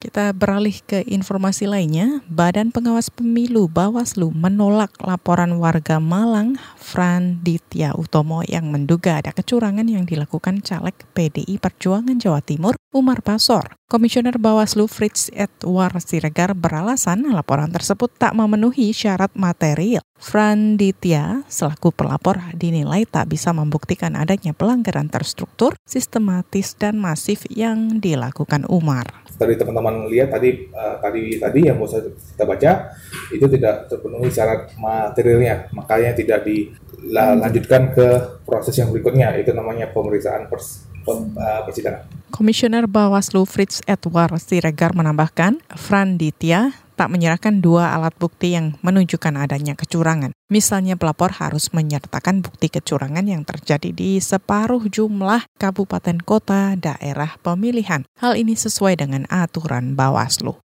Kita beralih ke informasi lainnya. Badan Pengawas Pemilu Bawaslu menolak laporan warga Malang Fran Ditya Utomo yang menduga ada kecurangan yang dilakukan caleg PDI Perjuangan Jawa Timur Umar Pasor. Komisioner Bawaslu Fritz Edward Siregar beralasan laporan tersebut tak memenuhi syarat material. Fran Ditya selaku pelapor dinilai tak bisa membuktikan adanya pelanggaran terstruktur, sistematis, dan masif yang dilakukan Umar tadi teman-teman lihat tadi uh, tadi tadi yang bisa kita baca itu tidak terpenuhi syarat materialnya makanya tidak dilanjutkan ke proses yang berikutnya itu namanya pemeriksaan pers, uh, persidangan. Komisioner Bawaslu Fritz Edward Siregar menambahkan, Fran Ditya tak menyerahkan dua alat bukti yang menunjukkan adanya kecurangan. Misalnya pelapor harus menyertakan bukti kecurangan yang terjadi di separuh jumlah kabupaten kota daerah pemilihan. Hal ini sesuai dengan aturan Bawaslu.